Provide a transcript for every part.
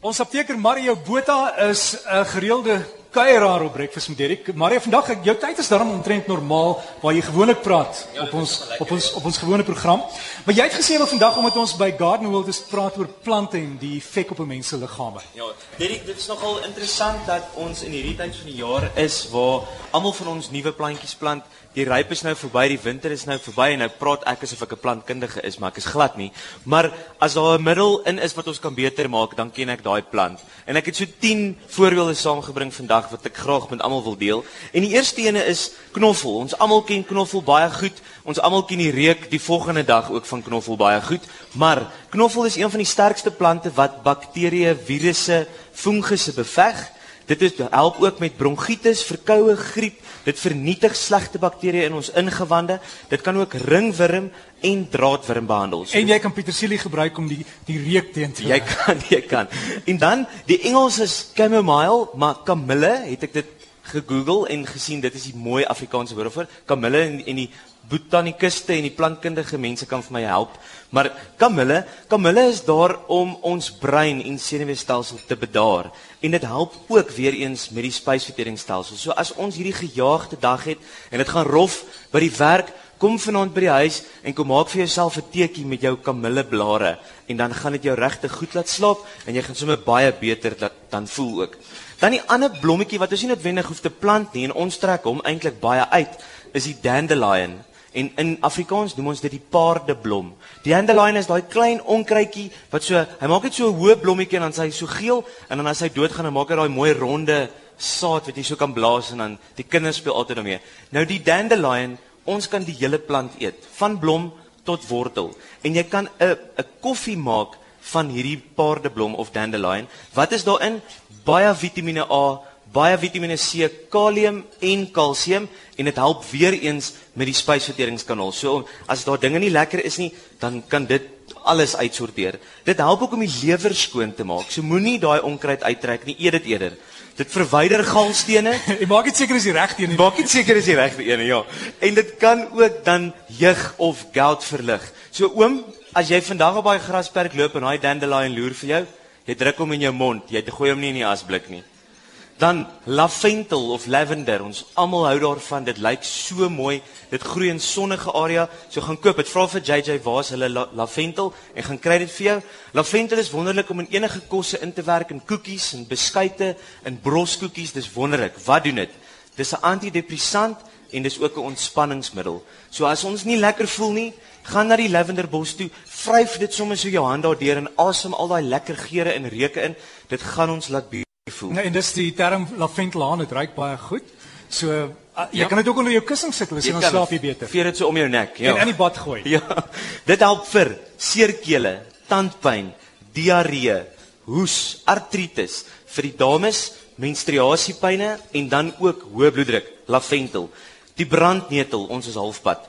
Ons apteker Mario Botha is 'n gereelde kuieraar op Breakfast met Derek. Mario, vandag jou tyd is daarom omtrent normaal waar jy gewoonlik praat ja, op ons op ons op ons gewone program. Maar jy het gesê wat vandag omdat ons by Garden World is praat oor plante en die effek op 'n mens se liggame. Ja, Derek, dit is nogal interessant dat ons in hierdie tyd van die jaar is waar almal van ons nuwe plantjies plant die ryp is nou verby, die winter is nou verby en nou praat ek asof ek 'n plantkundige is, maar ek is glad nie. Maar as daar 'n middel in is wat ons kan beter maak, dan ken ek daai plant. En ek het so 10 voorbeelde saamgebring vandag wat ek graag met almal wil deel. En die eerste ene is knoffel. Ons almal ken knoffel baie goed. Ons almal ken die reuk die volgende dag ook van knoffel baie goed. Maar knoffel is een van die sterkste plante wat bakterieë, virusse, fungusse beveg. Dit is help ook met bronkietis, verkoue, griep. Dit vernietig slegte bakterieë in ons ingewande. Dit kan ook ringworm en draadworm behandel. So, en jy kan petersilie gebruik om die die reuk teen te Jy kan, jy kan. En dan die Engels is chamomile, maar kamille het ek dit gegoogel en gesien dit is die mooi Afrikaanse woord vir kamille en, en die botanikuste en die plantkundige mense kan vir my help. Maar kamille, kamille is daar om ons brein en senuweestelsel te bedaar en dit help ook weer eens met die spysverteringsstelsel. So as ons hierdie gejaagde dag het en dit gaan rof by die werk, kom vanaand by die huis en kom maak vir jouself 'n teetjie met jou kamilleblare en dan gaan dit jou regtig goed laat slaap en jy gaan sommer baie beter dat, dan voel ook. Dan die ander blommetjie wat ons nie noodwendig hoef te plant nie en ons trek hom eintlik baie uit, is die dandelion. En in Afrikaans noem ons dit die paardeblom. Die dandelion is daai klein onkruidjie wat so, hy maak net so 'n hoë blommetjie en dan sy so geel en dan as hy doodgaan dan maak hy daai mooi ronde saad wat jy so kan blaas en dan die kinders speel altyd daarmee. Nou die dandelion, ons kan die hele plant eet, van blom tot wortel. En jy kan 'n 'n koffie maak van hierdie paardeblom of dandelion. Wat is daarin? Baie Vitamiene A, baie Vitamiene C, kalium en kalsium en dit help weer eens met die spysverteringskanaal. So as daar dinge nie lekker is nie, dan kan dit alles uitsorteer. Dit help ook om die lewer skoon te maak. So moenie daai onkruid uittrek nie, eet dit eerder. Dit verwyder galstene. Jy maak dit seker is die regte een. Maak dit seker is die regte een, ja. En dit kan ook dan jeug of gout verlig. So oom, as jy vandag op daai grasperk loop en daai dandelion loer vir jou, jy druk hom in jou mond, jy gooi hom nie in die asblik nie. Dan lavendel of lavender. Ons almal hou daarvan. Dit lyk so mooi. Dit groei in sonnige area. So gaan koop. Dit vra vir JJ waar's hulle la lavendel en gaan kry dit vir jou. Lavendel is wonderlik om in enige kosse in te werk in koekies en beskuite en broskoekies. Dis wonderlik. Wat doen dit? Dis 'n antidepressant en dis ook 'n ontspanningsmiddel. So as ons nie lekker voel nie, gaan na die lavenderbos toe, vryf dit sommer so jou hand daardeur en asem al daai lekker geure en reuke in. Dit gaan ons laat voel. Nee, en dis die term laventelaan, dit ruik baie goed. So uh, jy ja. kan dit ook onder jou kussing sit, as jy dan slaap jy beter. Veer dit so om jou nek, ja. En in die bad gooi. Ja. Dit help vir seerkele, tandpyn, diarree, hoes, artritis, vir die dames, menstruasiepyne en dan ook hoë bloeddruk, laventel. Die brandnetel, ons is halfpad.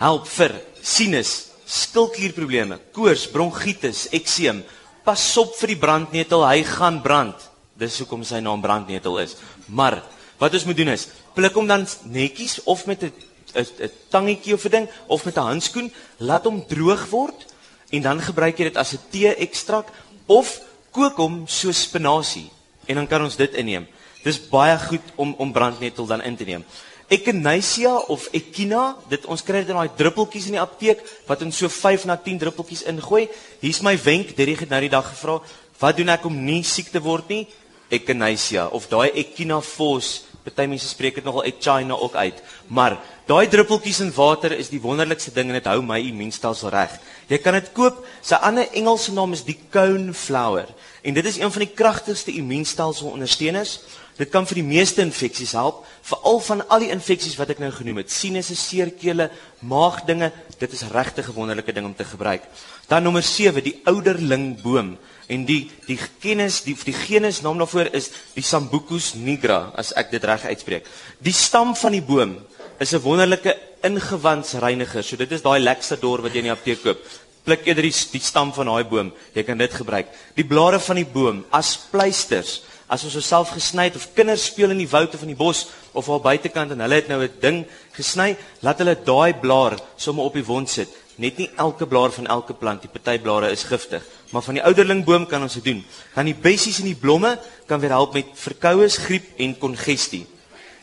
Help vir sinus, skildklierprobleme, koors, bronkietis, ekseem. Pas op vir die brandnetel, hy gaan brand. Dis hoekom sy naam brandnetel is. Maar wat ons moet doen is pluk hom dan netjies of met 'n 'n tangetjie of 'n ding of met 'n handskoen, laat hom droog word en dan gebruik jy dit as 'n tee ekstrak of kook hom so spinasie en dan kan ons dit inneem. Dis baie goed om om brandnetel dan in te neem. Echinacea of Echina, dit ons kry dit in daai druppeltjies in die apteek wat ons so 5 na 10 druppeltjies ingooi. Hier's my wenk, dit het nou die dag gevra, wat doen ek om nie siek te word nie? Echinacea of daai echinafos. Party mense spreek dit nogal echina ook uit. Maar daai druppeltjies in water is die wonderlikste ding en dit hou my immuunstelsel reg. Jy kan dit koop. Sy ander Engelse naam is die coneflower en dit is een van die kragtigste immuunstelsel ondersteuners. Dit kan vir die meeste infeksies help, veral van al die infeksies wat ek nou genoem het. Sinusse, seerkele, maagdinge, dit is regtig 'n wonderlike ding om te gebruik. Dan nommer 7, die ouderlingboom en die die kennis die die genus naam daarvoor is die Sambucus nigra as ek dit reg uitspreek. Die stam van die boom is 'n wonderlike ingewandsreiniger. So dit is daai Lexador wat jy in die apteek koop. Pluk eerder die, die stam van daai boom. Jy kan dit gebruik. Die blare van die boom as pleisters. As ons osself gesny het of kinders speel in die woud of in die bos of al buitekant en hulle het nou 'n ding gesny, laat hulle daai blaar sommer op die wond sit net nie elke blaar van elke plant, die party blare is giftig, maar van die ouderlingboom kan ons dit doen. Dan die bessies en die blomme kan weer help met verkoues, griep en kongestie.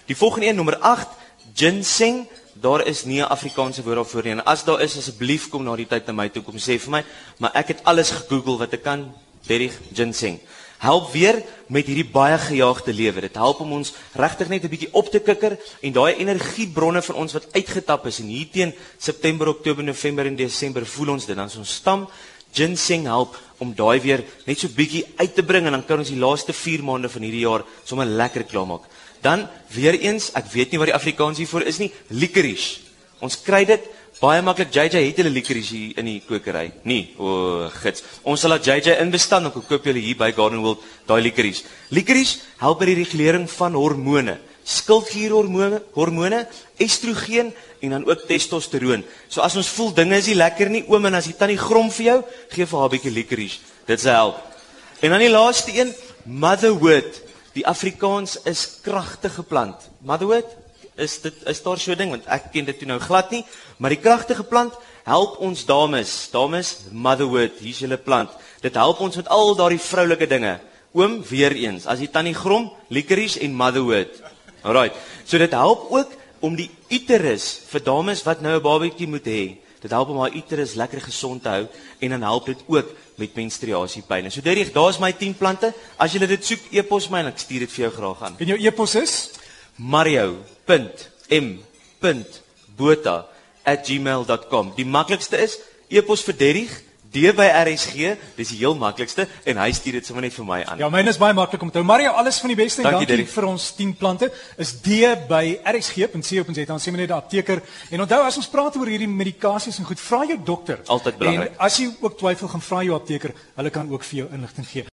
Die volgende een nommer 8, ginseng. Daar is nie 'n Afrikaanse woord daarvoor nie. En as daar is, asseblief kom na die tyd na my toe kom sê vir my, maar ek het alles gegoogel wat ek kan. Derrig ginseng help weer met hierdie baie gejaagde lewe. Dit help om ons regtig net 'n bietjie op te kikker en daai energiebronne van ons wat uitgetap is en hier teen September, Oktober, November en Desember voel ons dit dan ons stam ginseng help om daai weer net so bietjie uit te bring en dan kan ons die laaste 4 maande van hierdie jaar sommer lekker klaarmaak. Dan weer eens, ek weet nie wat die Afrikaans hiervoor is nie, licorice. Ons kry dit Baie maklik JJ het hulle licorice hier in die kokery. Nee, o, oh, gits. Ons sal dat JJ inbestaan en koop julle hier by Garden World daai licorice. Licorice help by die regulering van hormone, skildklierhormone, hormone, estrogen en dan ook testosteroon. So as ons voel dinge is nie lekker nie, oom en as die tannie grom vir jou, gee vir haar 'n bietjie licorice. Dit sal help. En dan die laaste een, motherwood. Die Afrikaans is kragtige plant. Motherwood is dit is daar so 'n ding want ek ken dit toe nou glad nie, maar die kragtige plant help ons dames. Dames, motherwood, hier's julle plant. Dit help ons met al daardie vroulike dinge. Oom, weer eens, as die tannie grom, licorice en motherwood. Alraai. So dit help ook om die uterus vir dames wat nou 'n babatjie moet hê. Dit help om haar uterus lekker gesond te hou en dan help dit ook met menstruasiepyn. So dit daar's my 10 plante. As jy dit soek, e-pos my en ek stuur dit vir jou graag aan. En jou e-pos is mario.m.bota@gmail.com. Die maklikste is e-pos vir Derrick D by RSG, dis die heel maklikste en hy stuur dit sommer net vir my aan. Ja, myne is baie maklik om te onthou. Mario, alles van die beste en dankie, dankie vir ons 10 plante. Is D by rsg.co.za dan sê meneer die apteker. En onthou as ons praat oor hierdie medikasies en goed, vra jou dokter. Altyd belangrik. En as jy ook twyfel, gaan vra jou apteker. Hulle kan ook vir jou inligting gee.